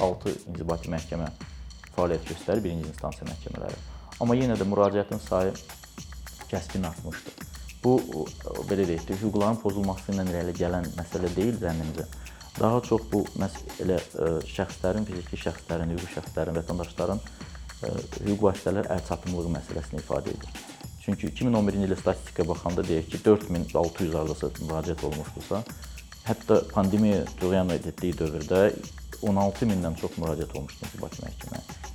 6 inzibati məhkəmə fəaliyyət göstərir, birinci instansiya məhkəmələri. Amma yenə də müraciətin sayı kəskin artmışdı. Bu belə deyək də, hüquqların pozulması ilə irəli gələn məsələ deyil zənnimcə. Daha çox bu məhz elə şəxslərin, fiziki şəxslərin, hüquqi şəxslərin, vətəndaşların hüquq vasitələr əlçatımlılığı məsələsini ifadə edir. Çünki 2011-ci ildə statistikaya baxanda deyək ki, 4600 ardası müraciət olunmuşdusa, hətta pandemiya cərəyan etdiyi dövrdə 16 mindən çox müraciət olmuşdu inzibati məhkəməyə.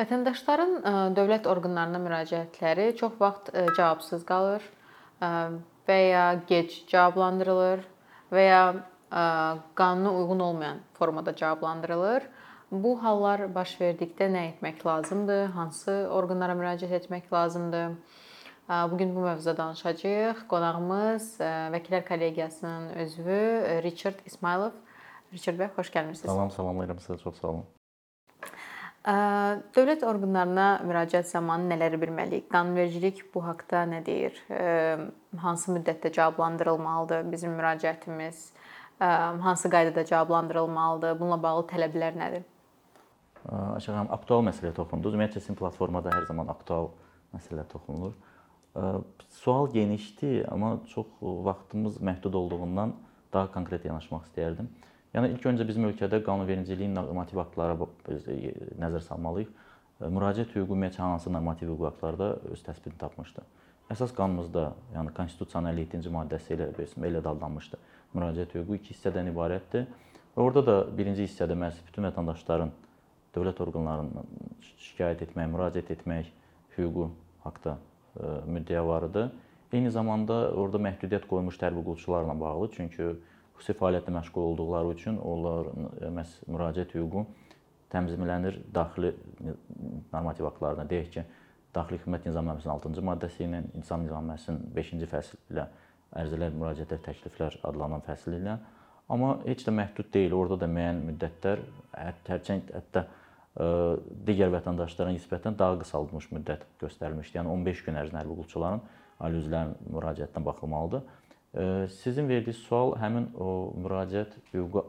Vətəndaşların dövlət orqanlarına müraciətləri çox vaxt cavabsız qalır və ya gec cavablandırılır və ya qanuna uyğun olmayan formada cavablandırılır. Bu hallar baş verdikdə nə etmək lazımdır? Hansı orqanlara müraciət etmək lazımdır? Bu gün bu mövzuda danışacağıq. Qonağımız Vəkillər Kollegiyasının üzvü Richard İsmailov. Richard bəy, xoş gəlmisiniz. Salam, salamlayıram sizə. Çox sağ olun. Dövlət orqanlarına müraciət zamanı nələri bilməliyik? Qanunvericilik bu haqqda nə deyir? Hansı müddətdə cavablandırılmalıdır bizim müraciətimiz? Hansı qaydada cavablandırılmalıdır? Bununla bağlı tələblər nədir? Aşağı xanım, aktual məsələyə toxundunuz. Ümumiyyətlə sizin platformada hər zaman aktual məsələ toxunulur. Sual genişdir, amma çox vaxtımız məhdud olduğundan daha konkret yanaşmaq istəyərdim. Yəni ilk öncə bizim ölkədə qanunvericiliyin normativ aktlara nəzər salmalıyıq. Müraciət hüququ ümumiyyətlə hansı normativ hüquq aktlarda öz təsbitini tapmışdı. Əsas qanunumuzda, yəni Konstitusiyanın 57-ci maddəsi ilə belə adlanmışdı. Müraciət hüququ iki hissədən ibarətdir. Orada da birinci hissədə məhz bütün vətəndaşların dövlət orqanlarından şikayət etmək, müraciət etmək hüququ haqqında müddəa var idi. Eyni zamanda orada məhdudiyyət qoymuş qulçularla bağlı, çünki xüsusi fəaliyyətlə məşğul olduqları üçün onların e, məhz müraciət hüququ tənzimlənir daxili normativ aktlarına. Deyək ki, Daxili Xidmət Nizamnaməsinin 6-cı maddəsi ilə, İnsan Nizamnaməsinin 5-ci fəsli ilə ərizələr, müraciətlər, təkliflər adlanan fəsli ilə. Amma heç də məhdud deyil. Orada da müəyyən müddətlər, hərçənd hətta e, digər vətəndaşlara nisbətən daha qısaldılmış müddət göstərilmişdi. Yəni 15 gün ərzində hərbi qulçuların ali üzvlərin müraciətinə baxılmalıdır. Sizin verdiyiniz sual həmin o müraciət hüququ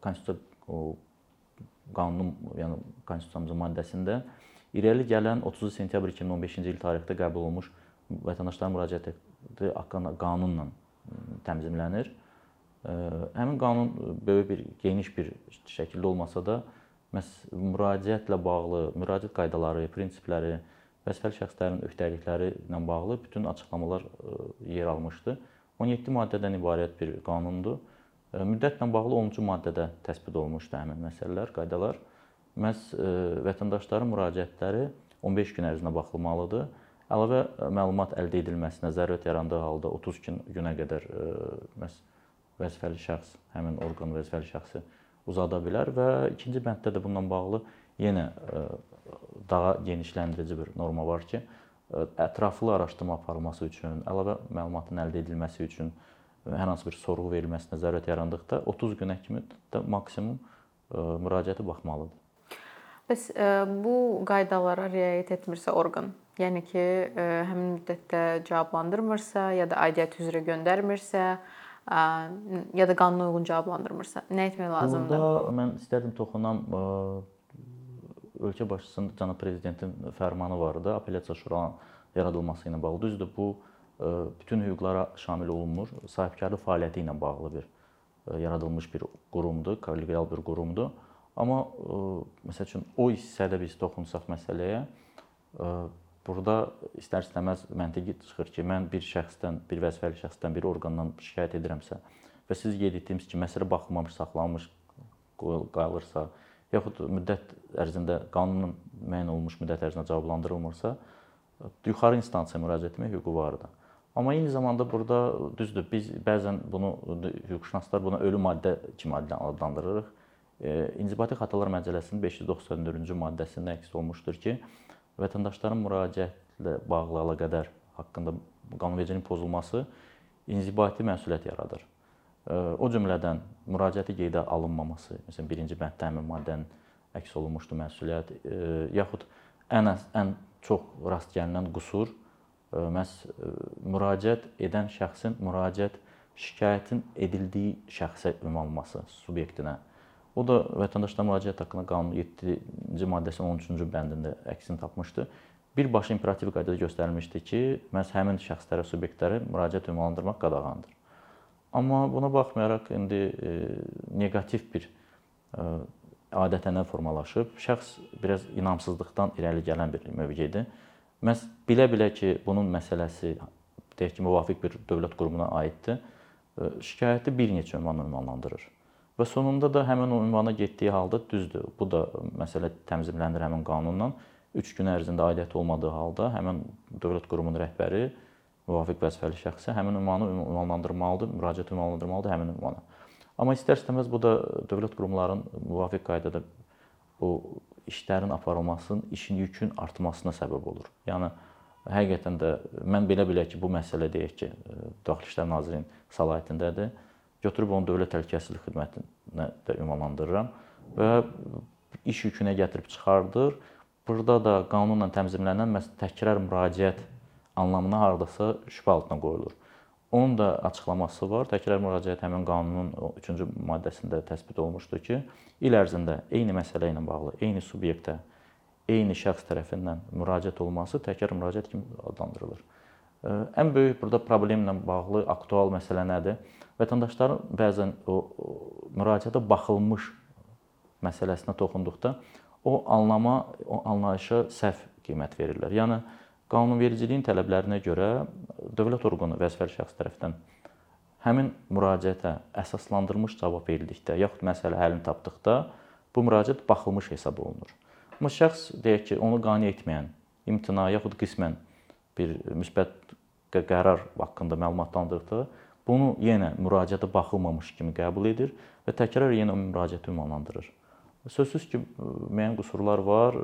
konstitusiya qanunun, yəni konstitusiyamızın maddəsində irəli gələn 30 sentyabr 2015-ci il tarixdə qəbul olunmuş vətəndaşların müraciəti haqqında qanunla tənzimlənir. Həmin qanun böyük bir geniş bir şəkildə olmasa da məhz müraciətlə bağlı müraciət qaydaları, prinsipləri, vəzifəli şəxslərin öhdəlikləri ilə bağlı bütün açıqlamalar yer almışdı. 17 maddədən ibarət bir qanundur. Müddətlə bağlı 10-cu maddədə təsbit olunmuşdu həmin məsələlər, qaydalar. Məhz vətəndaşların müraciətləri 15 gün ərzində baxılmalıdır. Əlavə məlumat əldə edilməsinə zərurət yarandığı halda 30 gün günə qədər məhz vəzifəli şəxs həmin orqan vəzifəli şəxsi uzada bilər və ikinci bənddə də bununla bağlı yenə daha genişləndirici bir norma var ki, ətraflı araşdırma aparılması üçün, əlavə məlumatın əldə edilməsi üçün hər hansı bir sorğu verilməsinə zərurət yarandıqda 30 günə kimi də maksimum müraciəti baxmalıdır. Bəs bu qaydalara riayət etmirsə orqan, yəni ki, həmin müddətdə cavablandırmırsa ya da aidiyyət üzrə göndərmirsə, ya da qanuna uyğun cavablandırmırsa, nə etmək lazımdır? Burada mən istərdim toxunam ölkə başçısının cənab prezidentin fərmanı var idi, apellyasiya şurasının yaradılması ilə bağlı. Düzdür, bu bütün hüquqlara şamil olunmur. Sahibkarlıq fəaliyyəti ilə bağlı bir yaradılmış bir qurumdur, kollegial bir qurumdur. Amma məsəl üçün o hissədə biz toxunsaq məsələyə, burada istər-istəməz məntiqi çıxır ki, mən bir şəxsdən, bir vəzifəli şəxsdən, bir orqandan şikayət edirəmsə və siz qeyd etdiyiniz ki, məsələ baxılmamış, saxlanılmış qalırsa, yaxud müddət ərzində qanunun müəyyən olunmuş müddət ərzində cavablandırılmırsa, yuxarı instansiyaya müraciət etmək hüququ vardır. Amma eyni zamanda burada düzdür, biz bəzən bunu hüquqşünaslar buna ölü maddə kimi adlandırırıq. İnzibati Xətalar Məcəlləsinin 594-cü maddəsində əks olunmuşdur ki, vətəndaşların müraciətlə bağlı əlaqədar haqqında qanunvericiliyin pozulması inzibati məsuliyyət yaradır. O cümlədən müraciəti qeydə alınmaması, məsələn, birinci bənddə həmin maddənin əks olunmuşdu məsuliyyət, yaxud ən ən çox rast gəlinən qüsur məhz müraciət edən şəxsin müraciət şikayətin edildiyi şəxsə ünvanlanması subyektinə. O da vətəndaşlar müraciət haqqında qanunun 7-ci maddəsinin 13-cü bəndində əksini tapmışdı. Birbaşa imperativ qaydada göstərilmişdi ki, məhz həmin şəxslərə, subyektlərə müraciət ünvanlandırmaq qadağandır. Amma buna baxmayaraq indi e, neqativ bir e, adət-ənənə formalaşıb. Şəxs biraz inamsızlıqdan irəli gələn bir mövqedir. Məhz bilə-bilə ki, bunun məsələsi deyək ki, müvafiq bir dövlət qurumuna aiddir, e, şikayəti bir neçə ünvanla ünvanlandırır. Və sonunda da həmin o ünvana getdiyi halda düzdür. Bu da məsələ tənzimlənir həmin qanunla. 3 gün ərzində aidiyyəti olmadığı halda həmin dövlət qurumunun rəhbəri müvafiq vəzifəli şəxsə həmin ünvanı ünvanlandırmalıdır, müraciət ünvanlandırmalıdır həmin ünvana. Amma istər-istəməz bu da dövlət qurumlarının müvafiq qaydada o işlərin aparılmasının, işin yükün artmasına səbəb olur. Yəni həqiqətən də mən belə-belə ki, bu məsələ deyək ki, Daxili İşlər Nazirliyinin səlahiyyətindədir götürüb onu Dövlət Təhlükəsizlik Xidmətinə də ünvanlandırıram və iş yükünə gətirib çıxardır. Burada da qanunla tənzimlənən məhz təkrar müraciət anlamına hardasa şübhə altına qoyulur. Onun da açıqlaması var. Təkrar müraciət həmin qanunun 3-cü maddəsində təsbit olunmuşdur ki, il ərzində eyni məsələ ilə bağlı, eyni subyektə, eyni şəxs tərəfindən müraciət olması təkrar müraciət kimi adlandırılır. Ən böyük burada problemlə bağlı aktual məsələ nədir? vətəndaşların bəzən o, o müraciətə baxılmış məsələsinə toxunduqda o anlama, o anlayışa səhv qiymət verirlər. Yəni qanunvericiliyin tələblərinə görə dövlət orqanı vəzifəli şəxs tərəfindən həmin müraciətə əsaslandırılmış cavab verildikdə, yaxud məsələ həllini tapdıqda bu müraciət baxılmış hesab olunur. Amma şəxs deyək ki, onu qane etməyən, imtina yaxud qismən bir müsbət qərar haqqında məlumatlandırdıqda Bunu yenə müraciətə baxılmamış kimi qəbul edir və təkrar yenə müraciəti ünvanlandırır. Sözsüz ki, müəyyən qüsurlar var.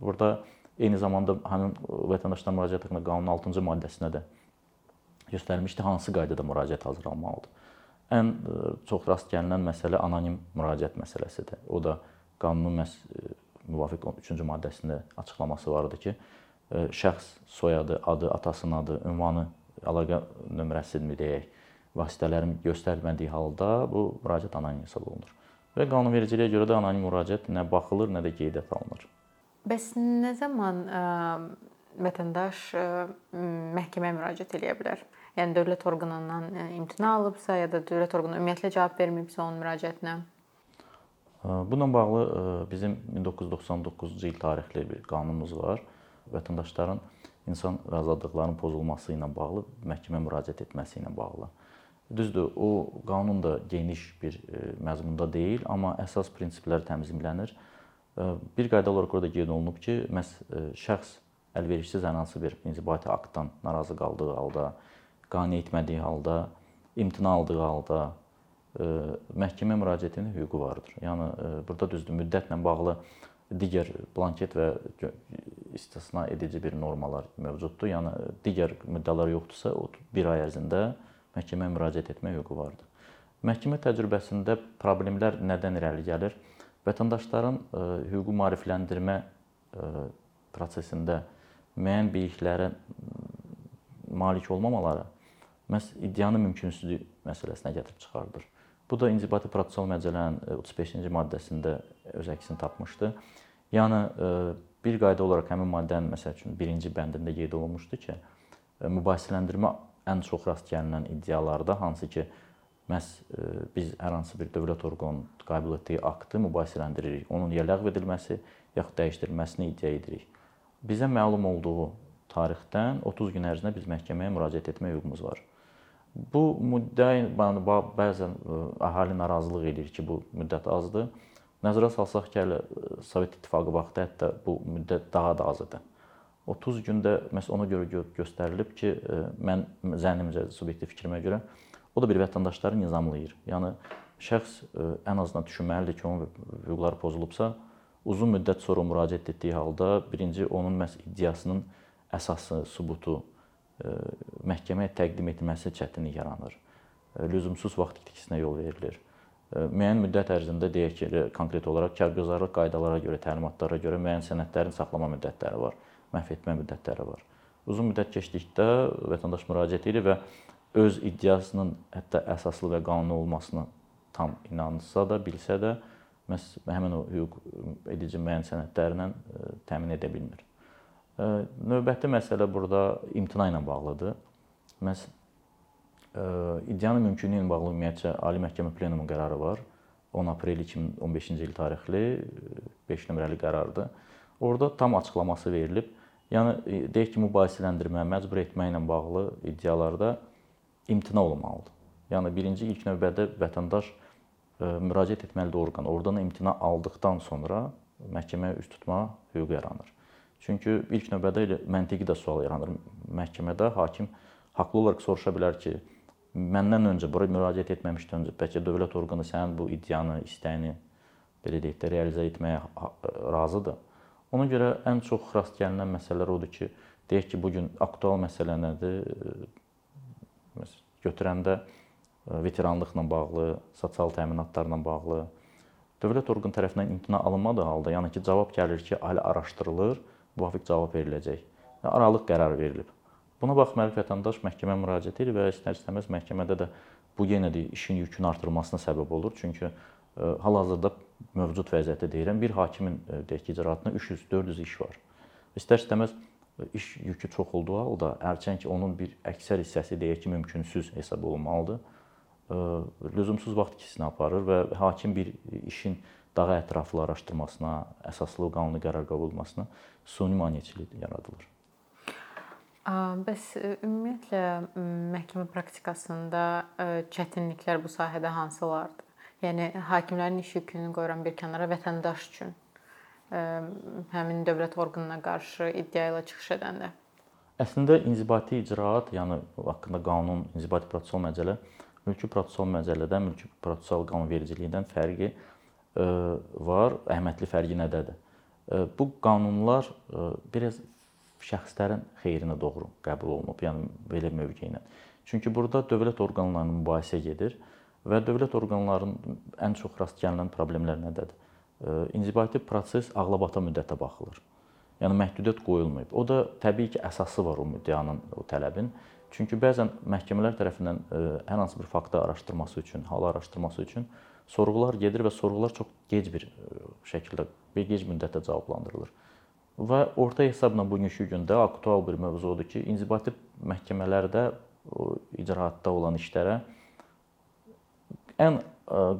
Burada eyni zamanda həmin vətəndaşlar müraciət haqqında qanunun 6-cı maddəsinə də göstərilmişdi hansı qaydada müraciət hazırlanmalıdır. Ən çox rast gəlinən məsələ anonim müraciət məsələsidir. O da qanunun məhz müvafiq 3-cü maddəsində açıqlaması var idi ki, şəxs soyadı, adı, atasının adı, ünvanı, əlaqə nömrəsini deyək, vasitələrin göstərmədiyi halda bu müraciət anonim hesab olunur. Və qanunvericiliyə görə də anonim müraciət nə baxılır, nə də qeydiyyata alınır. Bəs nə zaman ə, vətəndaş ə, məhkəməyə müraciət edə bilər? Yəni dövlət orqanından imtina alıbsa ya da dövlət orqanı ümumiyyətlə cavab verməyibsə onun müraciətinə? Bununla bağlı bizim 1999-cu il tarixli bir qanunumuz var. Vətəndaşların insan azadlıqlarının pozulması ilə bağlı məhkəməyə müraciət etməsi ilə bağlı. Düzdür, o qanun da geniş bir e, məzmunda deyil, amma əsas prinsiplər təmzimlənir. E, bir qayda olaraq orada qeyd olunub ki, məhz e, şəxs əlverişsiz hər hansı bir inzibati aktdan narazı qaldığı halda, qane etmədiyi halda, imtina aldığı halda məhkəmə müraciətinin hüququ vardır. Yəni burada düzdür, müddətlə bağlı digər blanket və istisna edici bir normalar mövcuddur. Yəni digər müddəalar yoxdursa, o 1 ay ərzində məhkəməyə müraciət etmək hüququ vardır. Məhkəmə təcrübəsində problemlər nədən irəli gəlir? Vətəndaşların e, hüquqi maarifləndirmə e, prosesində müəyyən biliklərə malik olmamaları məhz iddianın mümkünsüzlüyü məsələsinə gətirib çıxardır. Bu da İnzibati Prosessual Məcəllənin 35-ci e, maddəsində öz əksini tapmışdı. Yəni bir qayda olaraq həmin maddənin məsəl üçün 1-ci bəndində qeyd olunmuşdu ki, mübahisələndirmə ən çox rast gəlinən iddialarda hansı ki, məhz e, biz hər hansı bir dövlət orqanının qəbul etdiyi aktı mübahisələndiririk. Onun ya ləğv edilməsi, yaxud dəyişdirilməsini iddia edirik. Bizə məlum olduğu tarixdən 30 gün ərzində biz məhkəməyə müraciət etmə hüququmuz var. Bu müddəi bəzən e, əhali narazılıq edir ki, bu müddət azdır. Nəzərə salsaq ki, hələ e, Sovet İttifaqı vaxtı hətta bu müddət daha da az idi. 30 gündə məhz ona görə göstərilib ki, e, mən zənnimcə, subyektiv fikrimə görə o da bir vətəndaşları nizamlayır. Yəni şəxs e, ən azından düşünməlidir ki, onun hüquqları pozulubsa, uzun müddət sonra müraciət etdiyi halda birinci onun məhz iddiasının əsası, sübutu məhkəməyə təqdim etməsi çətinlik yaranır. Lüzumsuz vaxt itkisinə yol verilir. Müəyyən müddət ərzində deyək ki, konkret olaraq kargüzarlıq qaydalara görə, təlimatlara görə müəyyən sənədlərin saxlama müddətləri var məhv etmə müddətləri var. Uzun müddət keçdikdə vətəndaş müraciət edir və öz iddiasının hətta əsaslı və qanuni olmasına tam inansa da, bilsə də məhz həmin o hüquq edici müəyyən sənədlərlə təmin edə bilmir. Növbəti məsələ burada imtina ilə bağlıdır. Məhz iddianın mümkünlüyü ilə bağlı ümumiyyətcə Ali Məhkəmə Plenumunun qərarı var. 10 aprel 2015-ci il tarixli 5 nömrəli qərardır. Orada tam açıqlaması verilib. Yəni deyək ki, mübahisələndirmə, məcbur etmə ilə bağlı iddialarda imtina olunmalıdır. Yəni birinci ilk növbədə vətəndaş müraciət etməlidir orqana. Oradan imtina aldıqdan sonra məhkəməyə üst tutma hüququ yaranır. Çünki ilk növbədə elə məntiqi də sual yaranır. Məhkəmədə hakim haqlı olaraq soruşa bilər ki, məndən öncə bura müraciət etməmişdən öncə bəlkə dövlət orqanı sənin bu iddianı, istəyini belə deyək də realizə etməyə razıdır. Ona görə ən çox rast gəlinən məsələlər odur ki, deyək ki, bu gün aktual məsələ nədir? Məsələn, götürəndə veteranlıqla bağlı, sosial təminatlarla bağlı dövlət orqanı tərəfindən imtina alınmadığı halda, yəni ki, cavab gəlir ki, ali araşdırılır, müvafiq cavab veriləcək. Aralıq qərar verilib. Buna baxmayaraq vətəndaş məhkəməyə müraciət edir və istər-istəməz məhkəmədə də bu yenə də işin yükünün artırılmasına səbəb olur. Çünki e, hal-hazırda mövcud vəziyyətdə deyirəm, bir hakimin e, deyək ki, icraatında 300-400 iş var. İstər-istəməz e, iş yükü çox olduğu halda hərçənd ki, onun bir əksər hissəsi deyək ki, mümkünsüz hesab olunmalıdır. Lüzumsuz vaxt ikisinə aparır və hakim bir işin daha ətraflı araşdırmasına, əsaslı qanuni qərar qəbul olmasına suni maneçilik yaradılır. Bəs ümumiyyətlə məhkəmə praktikasında çətinliklər bu sahədə hansılardır? Yəni hakimlərin iş yükünü qoyuram bir kənara vətəndaş üçün həmin dövlət orqanına qarşı iddia ilə çıxış edəndə. Əslində inzibati icraat, yəni haqqında qanun, inzibati prosessual məcəllə mülki prosessual məcəllədən, mülki prosessual qanunvericilikdən fərqi var. Əhəmiyyətli fərqi nədədir? Bu qanunlar biraz şəxslərin xeyrinə doğru qəbul olunub, yəni belə mövqe ilə. Çünki burada dövlət orqanlarının mübahisə gedir və dövlət orqanlarının ən çox rast gəlinən problemlər nədədir? İnzibati proses ağlabata müddətə baxılır. Yəni məhdudiyyət qoyulmayıb. O da təbii ki, əsası var o müddianın o tələbin. Çünki bəzən məhkəmələr tərəfindən hər hansı bir faktı araşdırması üçün, halı araşdırması üçün sorğular gedir və sorğular çox gec bir şəkildə, bir gec müddətdə cavablandırılır. Və orta hesabla bugünkü gündə aktual bir mövzu odur ki, inzibati məhkəmələrdə icraatda olan işlərə ən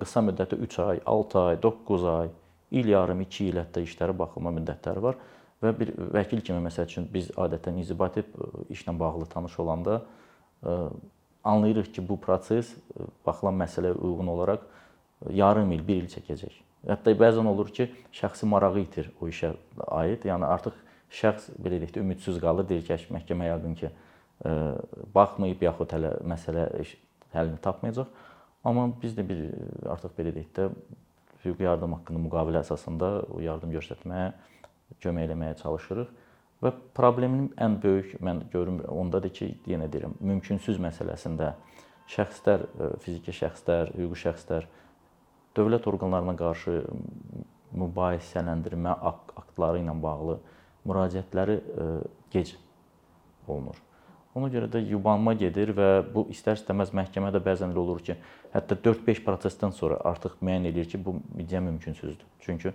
qısa müddətdə 3 ay, 6 ay, 9 ay, il yarım, 2 il hətta işlərə baxılma müddətləri var və bir vəkil kimi məsəl üçün biz adətən inzibati işlə bağlı tanış olanda anlayırıq ki, bu proses baxılan məsələyə uyğun olaraq yarım il, 1 il çəkəcək. Hətta bəzən olur ki, şəxsi marağı itir o işə aid. Yəni artıq şəxs belə deyək də ümidsiz qalır, deyir ki, məhkəmə yəqin ki, ə, baxmayıb yaxud hələ məsələ həllini tapmayacaq. Amma biz də bir artıq belə deyək də hüquqi yardım haqqında müqavilə əsasında o yardım göstərməyə, kömək eləməyə çalışırıq. Və problemin ən böyük mən görürüm ondadır ki, yenə deyirəm, mümkünsüz məsələsində şəxslər, fiziki şəxslər, hüquqi şəxslər dövlət orqanlarına qarşı mübahisələndirmə aktları ilə bağlı müraciətləri gec olunur. Ona görə də yubanma gedir və bu istər-istəməz məhkəmədə bəzən elə olur ki, hətta 4-5 prosesdən sonra artıq müəyyən edir ki, bu iddia mümkünsüzdür. Çünki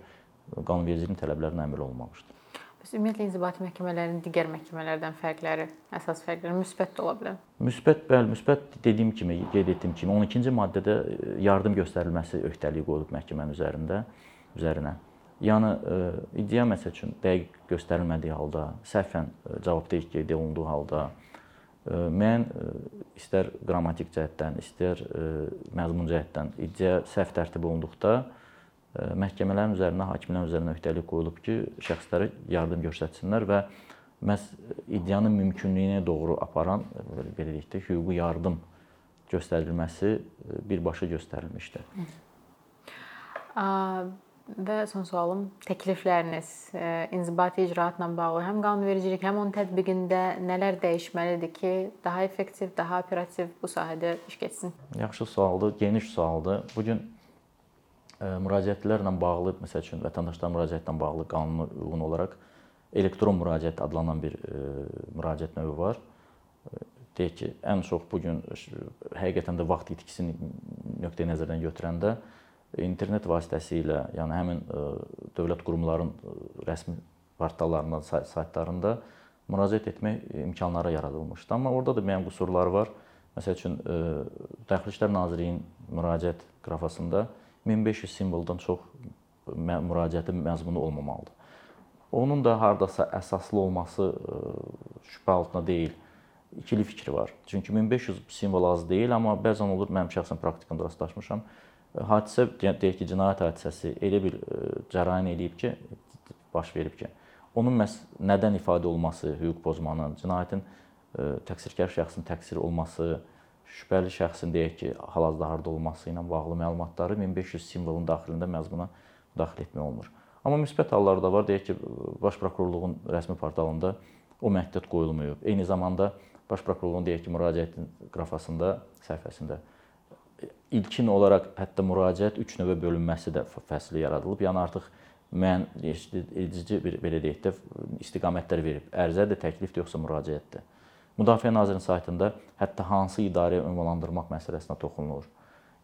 qanunvericiliyin tələblərinə əməl olunmamışdır. Ümumiyyətlə inzibati məhkəmələrin digər məhkəmələrdən fərqləri, əsas fərqləri müsbət də ola bilər. Müsbət, bəli, müsbət dediyim kimi, qeyd etdiyim kimi 12-ci maddədə e, yardım göstərilməsi öhdəliyi qoyulub məhkəmənin üzərində, üzərinə. Yəni e, iddia məsəl üçün dəqiq göstərilmədiyi halda, səhvən e, cavabdehlik qeyd olunduğu halda müəyyən istər qrammatik cəhətdən, istər məzmun cəhətdən iddia səhv tərtib olunduqda məhkəmələrin üzərinə, hakimlərin üzərinə öhdəlik qoyulub ki, şəxslərə yardım göstərsinlər və məhz iddianın mümkünlüyünə doğru aparan belə deyək də hüquqi yardım göstərilməsi birbaşa göstərilmişdir. Və son sualım, təklifləriniz inzibati icraatla bağlı həm qanunvericilik, həm onun tətbiqində nələr dəyişməlidir ki, daha effektiv, daha operativ bu sahədə iş keçsin? Yaxşı sualdır, geniş sualdır. Bu gün müraciətlərlə bağlı, məsəl üçün vətəndaşların müraciətlə bağlı qanuna uyğun olaraq elektron müraciət adlanan bir müraciət növü var. deyək ki, ən çox bu gün həqiqətən də vaxt itkisini nöqteyi nəzərdən götürəndə internet vasitəsilə, yəni həmin dövlət qurumlarının rəsmi portallarında, saytlarında müraciət etmək imkanları yaradılmışdı. Amma orada da müəyyən qüsurlar var. Məsəl üçün Daxili İşlər Nazirliyinin müraciət qrafasında 1500 simvoldan çox müraciətin məzmunu olmamalıdır. Onun da hardasa əsaslı olması şübhə altında deyil. İkili fikri var. Çünki 1500 simvol az deyil, amma bəzən olur mənim şəxsən praktikamda rastlaşmışam. Hadisə deyək ki, cinayət hadisəsi elə bir cərəyan eləyib ki, baş verib ki, onun məhz nədən ifadə olması, hüquq pozmanın, cinayətin təqsirkar şəxsin təqsir olması, şübhəli şəxsin deyək ki, hal-hazırda harda olması ilə bağlı məlumatları 1500 simvolun daxilində məzmuna daxil etmək olmur. Amma müsbət hallar da var. Deyək ki, Baş Prokurorluğun rəsmi portalında o məhdud qoyulmayıb. Eyni zamanda Baş Prokurorluğun deyək ki, müraciətin qrafasında, səhifəsində ilkin olaraq hətta müraciət 3 növə bölünməsi də fəsli yaradılıb. Yəni artıq müəyyən edici bir belə deyək də istiqamətlər verib. Ərizədir, təklifdir yoxsa müraciətdir. Müdafiə Nazirliyinin saytında hətta hansı idarəyə ünvanlandırmaq məsələsinə toxunulur.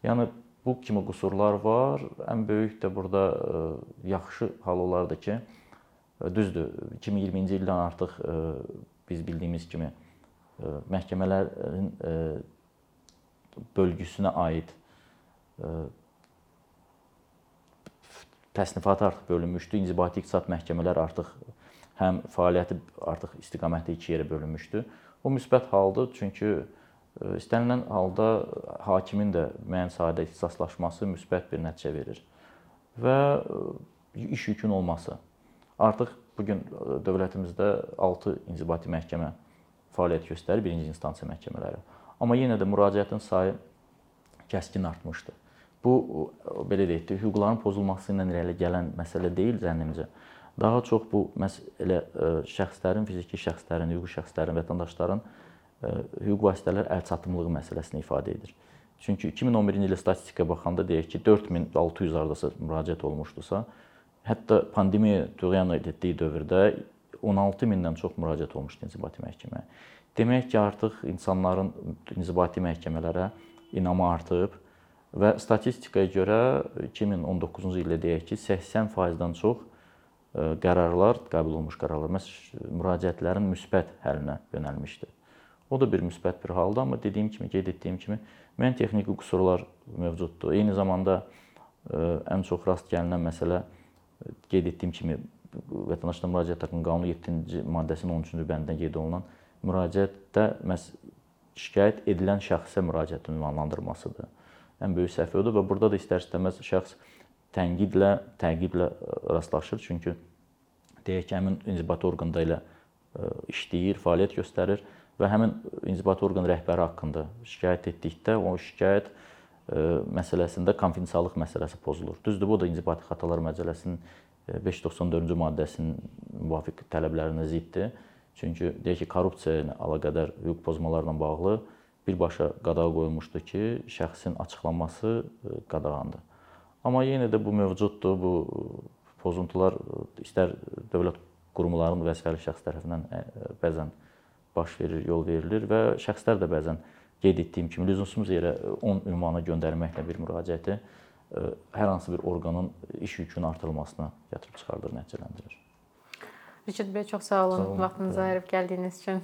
Yəni bu kimi qüsurlar var. Ən böyük də burada yaxşı hal olardı ki, düzdür, 2020-ci ildən artıq biz bildiyimiz kimi məhkəmələrin bölgüsünə aid təsnifatı artıq bölünmüşdü. İnzibati iqtisad məhkəmələr artıq həm fəaliyyəti artıq istiqaməti iki yerə bölünmüşdü. Bu müsbət haldır, çünki istənilən halda hakimin də müəyyən sahədə ixtisaslaşması müsbət bir nəticə verir. Və iş yükün olması. Artıq bu gün dövlətimizdə 6 inzibati məhkəmə fəaliyyət göstərir, birinci instansiya məhkəmələri. Amma yenə də müraciətin sayı kəskin artmışdı. Bu belə deyək də, hüquqların pozulması ilə irəli gələn məsələ deyil zənnimcə. Daha çox bu məsələ şəxslərin, fiziki şəxslərin, hüquqi şəxslərin, vətəndaşların hüquq vasitələr əlçatımlığı məsələsini ifadə edir. Çünki 2011-ci ildə statistikaya baxanda deyək ki, 4600 hardasa müraciət olmuşdusa, hətta pandemiya tüğyan etdiyi dövrdə 16 mindən çox müraciət olmuşdu inzibati məhkəməyə. Demək ki, artıq insanların inzibati məhkəmələrə inamı artıb və statistikaya görə 2019-cu ildə deyək ki, 80%-dən çox qərarlar, qəbul olunmuş qərarlar məhz müraciətlərin müsbət həllinə yönəlmişdi. O da bir müsbət bir haldır, amma dediyim kimi, qeyd etdiyim kimi müəyyən texniki qüsurlar mövcuddur. Eyni zamanda ən çox rast gəlinən məsələ qeyd etdiyim kimi Vətəndaşlar Müraciət Haqqının qanunu 7-ci maddəsinin 13-cü bəndində qeyd olunan müraciətdə məhz şikayət edilən şəxsə müraciətin ünvanlandırmasıdır. Ən böyük səhv odur və burada da istər-istəməz şəxs tənqidlə, təqiblə rastlaşır. Çünki deyək ki, həmin inzibati orqanda ilə işləyir, fəaliyyət göstərir və həmin inzibati orqan rəhbəri haqqında şikayət etdikdə o şikayət məsələsində konfidensiallıq məsələsi pozulur. Düzdür, bu da inzibati xətalar məcəlləsinin 594-cü maddəsinin müvafiq tələblərinə ziddir. Çünki deyək ki, korrupsiya ilə əlaqədar hüquq pozmalarla bağlı birbaşa qadağa qoyulmuşdu ki, şəxsin açıqlanması qadağandır. Amma yenə də bu mövcuddur. Bu pozuntular istər dövlət qurumlarının vəzifəli şəxs tərəfindən bəzən baş verir, yol verilir və şəxslər də bəzən qeyd etdiyim kimi lüzumsuz yerə 10 ünvana göndərməklə bir müraciəti hər hansı bir orqanın iş yükünün artırılmasına gətirib çıxardır, nəticələndirir. Rişid bəy çox sağ olun, sağ olun. vaxtınızı ayırıb gəldiyiniz üçün.